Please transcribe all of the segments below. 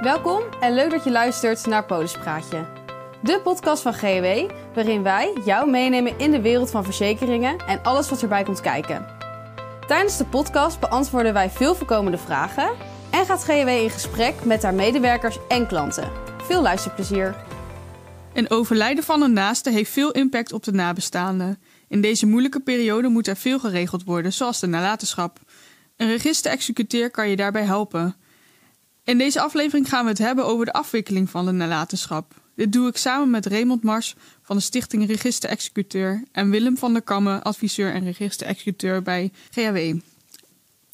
Welkom en leuk dat je luistert naar Polispraatje. De podcast van GW, waarin wij jou meenemen in de wereld van verzekeringen en alles wat erbij komt kijken. Tijdens de podcast beantwoorden wij veel voorkomende vragen en gaat GW in gesprek met haar medewerkers en klanten. Veel luisterplezier. Een overlijden van een naaste heeft veel impact op de nabestaanden. In deze moeilijke periode moet er veel geregeld worden, zoals de nalatenschap. Een register-executeur kan je daarbij helpen. In deze aflevering gaan we het hebben over de afwikkeling van de nalatenschap. Dit doe ik samen met Raymond Mars van de Stichting Register-executeur en Willem van der Kammen, adviseur en register-executeur bij GAW.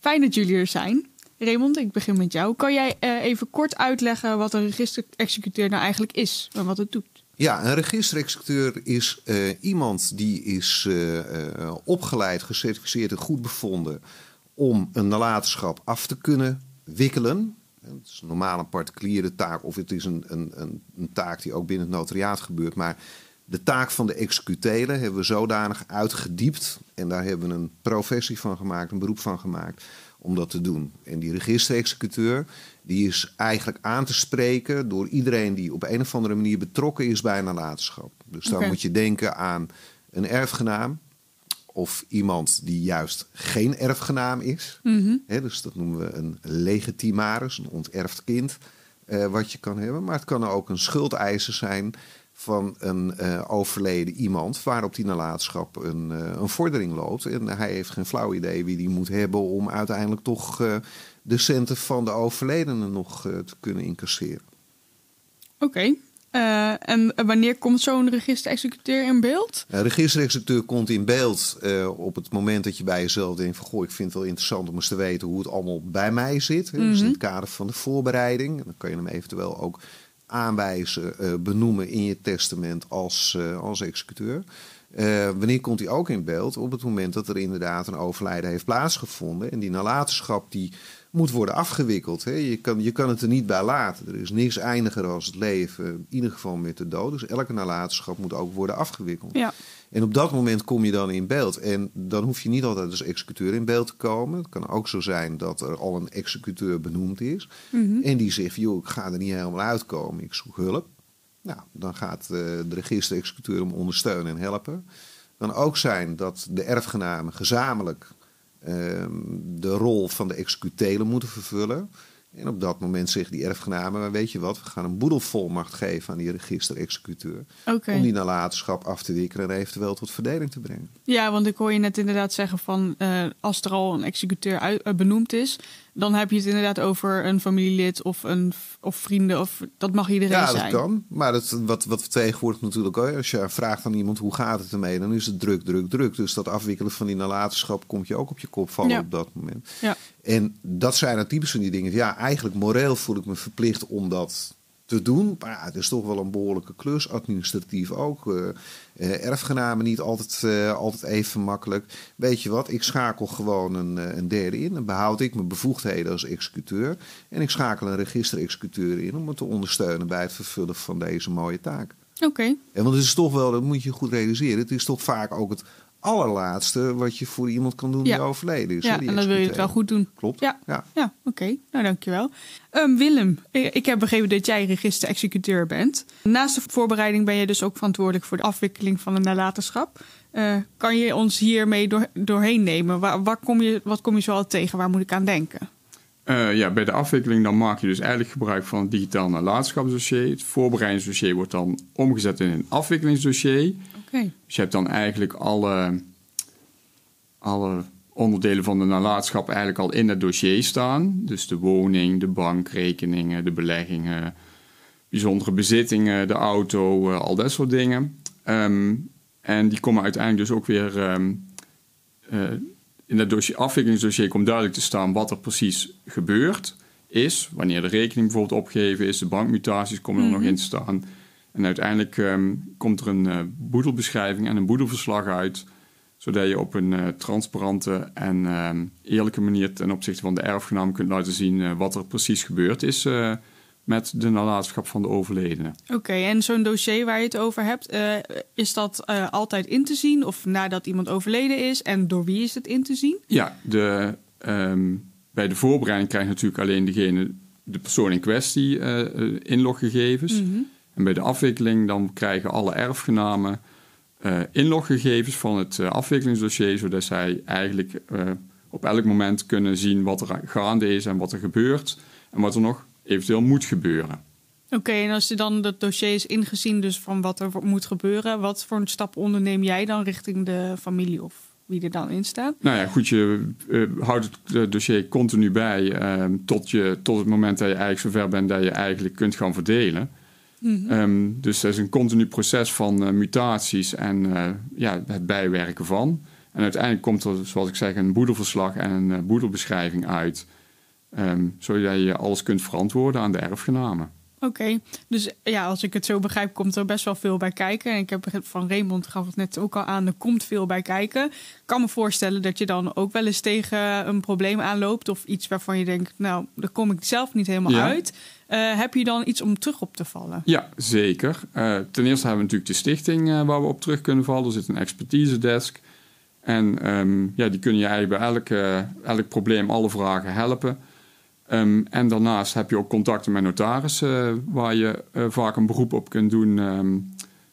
Fijn dat jullie er zijn. Raymond, ik begin met jou. Kan jij uh, even kort uitleggen wat een register-executeur nou eigenlijk is en wat het doet? Ja, een registerexecuteur is uh, iemand die is uh, opgeleid, gecertificeerd en goed bevonden om een nalatenschap af te kunnen wikkelen. Het is normaal een particuliere taak of het is een, een, een, een, taak die ook binnen het notariaat gebeurt. Maar de taak van de executelen hebben we zodanig uitgediept. En daar hebben we een professie van gemaakt, een beroep van gemaakt om dat te doen. En die registerexecuteur die is eigenlijk aan te spreken door iedereen die op een of andere manier betrokken is bij een nalatenschap. Dus dan okay. moet je denken aan een erfgenaam of iemand die juist geen erfgenaam is. Mm -hmm. He, dus dat noemen we een legitimaris, een onterfd kind, uh, wat je kan hebben. Maar het kan ook een schuldeiser zijn van een uh, overleden iemand waarop die nalatenschap een, uh, een vordering loopt. En hij heeft geen flauw idee wie die moet hebben om uiteindelijk toch de centen van de overledene nog te kunnen incasseren. Oké. Okay. Uh, en wanneer komt zo'n register-executeur in beeld? Een register-executeur komt in beeld uh, op het moment dat je bij jezelf denkt van... goh, ik vind het wel interessant om eens te weten hoe het allemaal bij mij zit. Mm -hmm. Dus in het kader van de voorbereiding. Dan kan je hem eventueel ook aanwijzen, uh, benoemen in je testament als, als executeur. wanneer komt hij ook in beeld? Op het moment dat er inderdaad een overlijden heeft plaatsgevonden. En die nalatenschap die moet worden afgewikkeld. Hè. Je, kan, je kan het er niet bij laten. Er is niks eindiger als het leven, in ieder geval met de dood. Dus elke nalatenschap moet ook worden afgewikkeld. Ja. En op dat moment kom je dan in beeld. En dan hoef je niet altijd als executeur in beeld te komen. Het kan ook zo zijn dat er al een executeur benoemd is. Mm -hmm. En die zegt, joh, ik ga er niet helemaal uitkomen, ik zoek hulp. Nou, dan gaat uh, de register-executeur hem ondersteunen en helpen. Het kan ook zijn dat de erfgenamen gezamenlijk de rol van de executelen moeten vervullen. En op dat moment zegt die erfgenamen, maar weet je wat, we gaan een boedelvolmacht geven aan die register-executeur. Okay. Om die nalatenschap af te wikkelen en eventueel tot verdeling te brengen. Ja, want ik hoor je net inderdaad zeggen van uh, als er al een executeur uit, uh, benoemd is, dan heb je het inderdaad over een familielid of, een, of vrienden. Of, dat mag iedereen ja, zijn. Ja, dat kan. Maar dat, wat, wat we tegenwoordig natuurlijk ook... als je vraagt aan iemand hoe gaat het ermee... dan is het druk, druk, druk. Dus dat afwikkelen van die nalatenschap... komt je ook op je kop vallen ja. op dat moment. Ja. En dat zijn het types van die dingen. Ja, eigenlijk moreel voel ik me verplicht om dat te doen. Maar ja, het is toch wel een behoorlijke klus, administratief ook. Uh, erfgenamen niet altijd, uh, altijd even makkelijk. Weet je wat, ik schakel gewoon een, een derde in. Dan behoud ik mijn bevoegdheden als executeur. En ik schakel een register-executeur in om me te ondersteunen bij het vervullen van deze mooie taak. Oké. Okay. En want het is toch wel, dat moet je goed realiseren, het is toch vaak ook het allerlaatste wat je voor iemand kan doen ja. die overleden is. Ja, en dan wil je het wel goed doen. Klopt. Ja, ja. ja oké. Okay. Nou, dankjewel. Um, Willem, ik heb begrepen dat jij register-executeur bent. Naast de voorbereiding ben je dus ook verantwoordelijk voor de afwikkeling van een nalatenschap. Uh, kan je ons hiermee door, doorheen nemen? Waar, waar kom je, wat kom je zoal tegen? Waar moet ik aan denken? Uh, ja, bij de afwikkeling dan maak je dus eigenlijk gebruik van het digitaal nalatenschapsdossier. Het voorbereidingsdossier wordt dan omgezet in een afwikkelingsdossier. Okay. Dus je hebt dan eigenlijk alle, alle onderdelen van de nalatenschap eigenlijk al in het dossier staan. Dus de woning, de bankrekeningen, de beleggingen, bijzondere bezittingen, de auto, uh, al dat soort dingen. Um, en die komen uiteindelijk dus ook weer... Um, uh, in dat dossier, afwikkelingsdossier komt duidelijk te staan wat er precies gebeurd is. Wanneer de rekening bijvoorbeeld opgegeven is, de bankmutaties komen er mm -hmm. nog in te staan. En uiteindelijk um, komt er een uh, boedelbeschrijving en een boedelverslag uit, zodat je op een uh, transparante en uh, eerlijke manier ten opzichte van de erfgenaam kunt laten zien uh, wat er precies gebeurd is met de nalatenschap van de overledene. Oké, okay, en zo'n dossier waar je het over hebt, is dat altijd in te zien of nadat iemand overleden is? En door wie is het in te zien? Ja, de, um, bij de voorbereiding krijgt natuurlijk alleen degene de persoon in kwestie inloggegevens. Mhm. En bij de afwikkeling dan krijgen alle erfgenamen uh, inloggegevens van het afwikkelingsdossier, zodat zij eigenlijk op elk moment kunnen zien wat er gaande is en wat er gebeurt en wat er nog eventueel moet gebeuren. Oké, en als je dan dat dossier is ingezien, dus van wat er moet gebeuren, wat voor een stap onderneem jij dan richting de familie of wie er dan in staat? Nou ja, goed, je houdt het dossier continu bij tot, je, tot het moment dat je eigenlijk zover bent dat je eigenlijk kunt gaan verdelen. -hmm. um, dus dat is een continu proces van uh, mutaties en ja, het bijwerken van. En uiteindelijk komt er, zoals ik zeg, een boedelverslag en een boedelbeschrijving uit. Um, zodat je alles kunt verantwoorden aan de erfgenamen. Oké, dus ja, als ik het zo begrijp, komt er best wel veel bij kijken. En ik heb van Raymond gaf het net ook al aan, er komt veel bij kijken. Ik kan me voorstellen dat je dan ook wel eens tegen een probleem aanloopt of iets waarvan je denkt, nou, daar kom ik zelf niet helemaal Ja. uit. Eh, heb je dan iets om terug op te vallen? Ja, zeker. Eh, ten eerste hebben we natuurlijk de stichting eh, waar we op terug kunnen vallen. Er zit een expertise desk. En ehm, ja, die kunnen je eigenlijk bij elk, elk probleem, alle vragen helpen. Ehm, en daarnaast heb je ook contacten met notarissen, eh, waar je eh, vaak een beroep op kunt doen ehm,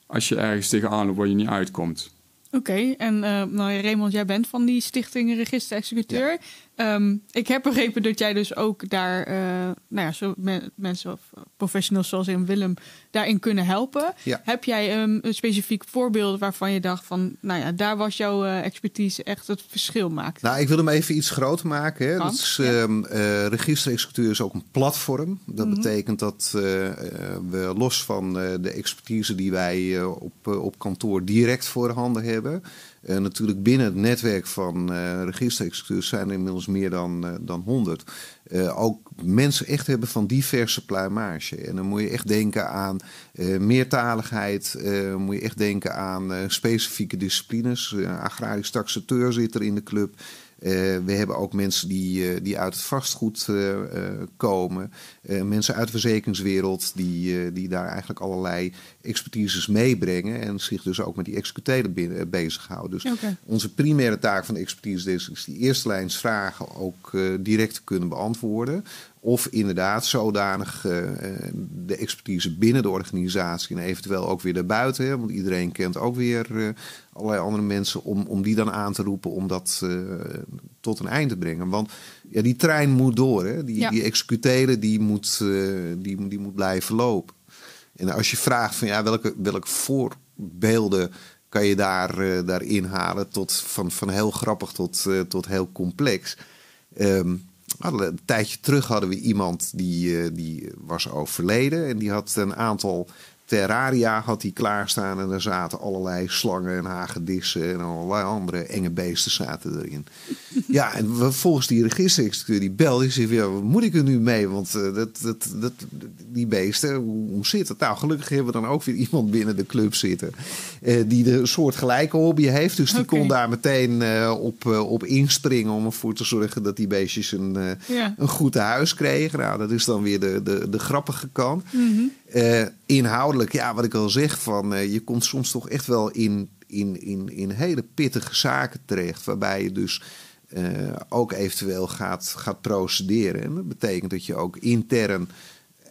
als je ergens tegenaan loopt waar je niet uitkomt. Oké, en eh, nou, Raymond, jij bent van die stichting Register-Executeur. Ehm, ik heb begrepen dat jij dus ook daar, eh, nou ja, zo me- mensen of professionals zoals in Willem daarin kunnen helpen. Ja. Heb jij um, een specifiek voorbeeld waarvan je dacht van, nou ja, daar was jouw eh, expertise echt het verschil maakt? Nou, ik wil hem even iets groter maken. Hè. Dat is, ja. ehm, eh, Register-executeur is ook een platform. Dat Mhm. betekent dat we los van de expertise die wij op, op kantoor direct voor handen hebben. Eh, natuurlijk binnen het netwerk van eh register-executeurs zijn er inmiddels meer dan, eh, dan 100. Eh, ook mensen echt hebben van diverse pluimage. En dan moet je echt denken aan meertaligheid. moet je echt denken aan specifieke disciplines. Agrarisch taxateur zit er in de club. Eh, we hebben ook mensen die, eh, die uit het vastgoed eh, komen. Mensen uit de verzekeringswereld die, die daar eigenlijk allerlei expertises meebrengen. En zich dus ook met die executelen binnen- bezighouden. Dus onze primaire taak van de expertise is die eerste lijns vragen ook direct te kunnen beantwoorden. Of inderdaad zodanig eh, eh, de expertise binnen de organisatie en eventueel ook weer daarbuiten. Hè, want iedereen kent ook weer eh, allerlei andere mensen om, om die dan aan te roepen om dat tot een eind te brengen. Want ja, die trein moet door. Hè? Die, Ja. die executelen die moet, die, die moet blijven lopen. En als je vraagt van ja, welke, welke voorbeelden kan je daar, eh, daar inhalen, tot, van, van heel grappig tot, tot heel complex. Ehm, een tijdje terug hadden we iemand die, eh, die was overleden. En die had een aantal terraria had hij klaarstaan en daar zaten allerlei slangen en hagedissen en allerlei andere enge beesten zaten erin. Ja, en volgens die registerexecuteur die belde, zei, ja, wat moet ik er nu mee? Want eh, dat, dat, dat, die beesten, hoe, hoe zit het? Nou, gelukkig hebben we dan ook weer iemand binnen de club zitten eh, die de soort gelijke hobby heeft. Dus die kon daar meteen eh, op, op inspringen om ervoor te zorgen dat die beestjes een, een goed huis kregen. Nou, dat is dan weer de, de, de grappige kant. Mhm. Eh, inhoudelijk, ja, wat ik al zeg, van, eh, je komt soms toch echt wel in, in, in, in hele pittige zaken terecht. Waarbij je dus eh, ook eventueel gaat, gaat procederen. En dat betekent dat je ook intern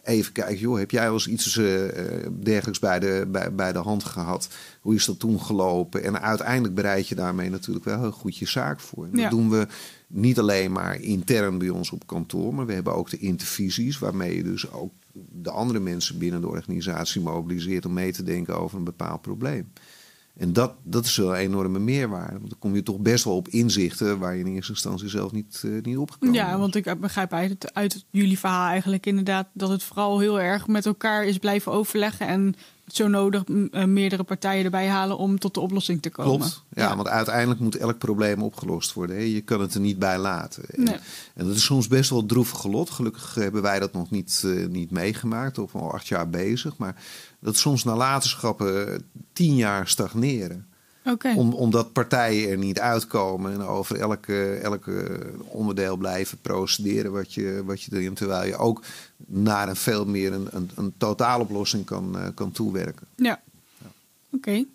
even kijkt, joh, heb jij wel eens iets dergelijks bij de, bij, bij de hand gehad? Hoe is dat toen gelopen? En uiteindelijk bereid je daarmee natuurlijk wel heel goed je zaak voor. En Ja. Dat doen we niet alleen maar intern bij ons op kantoor, maar we hebben ook de intervisies, waarmee je dus ook de andere mensen binnen de organisatie mobiliseert om mee te denken over een bepaald probleem. En dat, dat is wel een enorme meerwaarde. Want dan kom je toch best wel op inzichten waar je in eerste instantie zelf niet, eh, niet opgekomen Ja, was. want ik begrijp uit, uit jullie verhaal eigenlijk inderdaad dat het vooral heel erg met elkaar is blijven overleggen en zo nodig eh, meerdere partijen erbij halen om tot de oplossing te komen. Klopt. Ja, want uiteindelijk moet elk probleem opgelost worden. Hè. Je kan het er niet bij laten. En, Nee. en dat is soms best wel het droevige lot. Gelukkig hebben wij dat nog niet, eh, niet meegemaakt. Of al acht jaar bezig. Maar dat soms nalatenschappen eh, tien jaar stagneren. Om, omdat partijen er niet uitkomen en over elke, elke onderdeel blijven procederen wat je, wat je erin. Terwijl je ook naar een veel meer een, een, een totaaloplossing kan, eh, kan toewerken. Ja. Oké.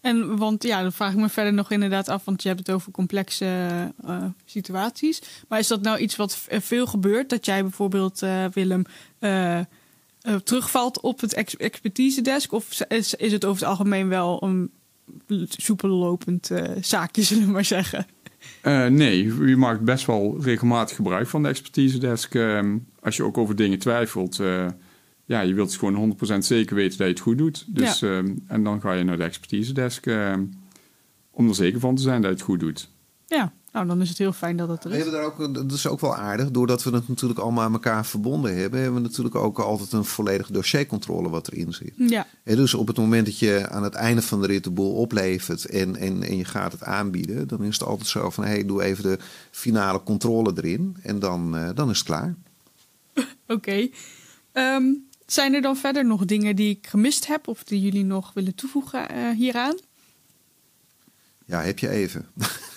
En want ja, dan vraag ik me verder nog inderdaad af, want je hebt het over complexe uh, situaties. Maar is dat nou iets wat veel gebeurt? Dat jij bijvoorbeeld, uh, Willem, uh, terugvalt op het ex expertise desk? Of is, is het over het algemeen wel een soepel lopend zaakje, zullen we maar zeggen? nee, je maakt best wel regelmatig gebruik van de expertise desk. Ehm, als je ook over dingen twijfelt ja, je wilt gewoon 100% zeker weten dat je het goed doet. Dus, ehm, en dan ga je naar de expertise desk ehm, om er zeker van te zijn dat je het goed doet. Ja, nou dan is het heel fijn dat het er is. We hebben daar ook, dat is ook wel aardig. Doordat we het natuurlijk allemaal aan elkaar verbonden hebben, hebben we natuurlijk ook altijd een volledige dossiercontrole wat erin zit. Ja. En dus op het moment dat je aan het einde van de rit de boel oplevert en, en, en je gaat het aanbieden, dan is het altijd zo van hé, hey, doe even de finale controle erin en dan, uh, dan is het klaar. Oké. Okay. Ehm, zijn er dan verder nog dingen die ik gemist heb of die jullie nog willen toevoegen uh, hieraan? Ja, heb je even.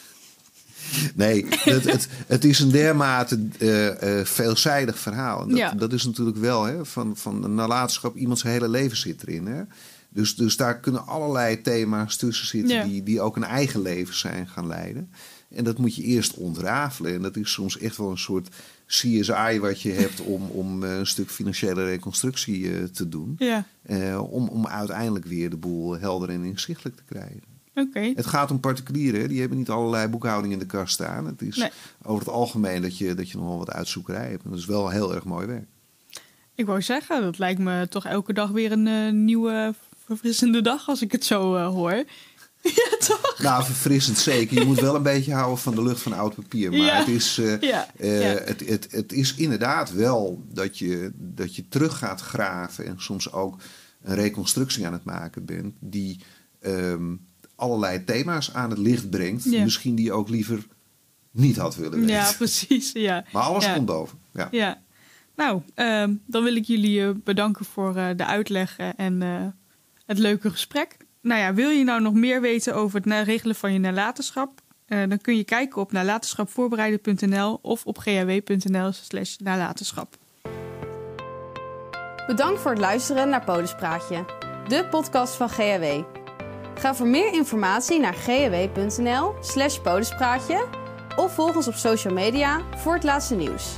nee, het, het, het, is een dermate uh, uh, veelzijdig verhaal. Dat, ja. dat is natuurlijk wel hè, van, van een nalatenschap. Iemands hele leven zit erin. Hè? Dus, dus daar kunnen allerlei thema's tussen zitten ja. die, die ook een eigen leven zijn gaan leiden. En dat moet je eerst ontrafelen. En dat is soms echt wel een soort CSI wat je hebt om, om eh, een stuk financiële reconstructie te doen. Ja. Uh, om, om uiteindelijk weer de boel helder en inzichtelijk te krijgen. Okay. Het gaat om particulieren, die hebben niet allerlei boekhouding in de kast staan. Het is nee. over het algemeen dat je, dat je nogal wat uitzoekerij hebt. En dat is wel heel erg mooi werk. Ik wou zeggen, dat lijkt me toch elke dag weer een nieuwe verfrissende dag als ik het zo hoor. Ja, toch? Nou, verfrissend zeker. Je moet wel een beetje houden van de lucht van oud papier. Maar ja. het, is, uh, ja. Uh, ja. het, het, het is inderdaad wel dat je, dat je terug gaat graven en soms ook een reconstructie aan het maken bent die um, allerlei thema's aan het licht brengt. Ja. Misschien die je ook liever niet had willen weten. Ja, precies. Ja. Maar alles ja. komt boven. Ja. ja. Nou, um, dan wil ik jullie uh, bedanken voor de uitleg en het leuke gesprek. Nou ja, wil je nou nog meer weten over het regelen van je nalatenschap? Uh, dan kun je kijken op nalatenschapvoorbereiden.nl of op ghw.nl slash nalatenschap. Bedankt voor het luisteren naar Podespraatje, de podcast van GHW. Ga voor meer informatie naar ghw.nl slash podespraatje of volg ons op social media voor het laatste nieuws.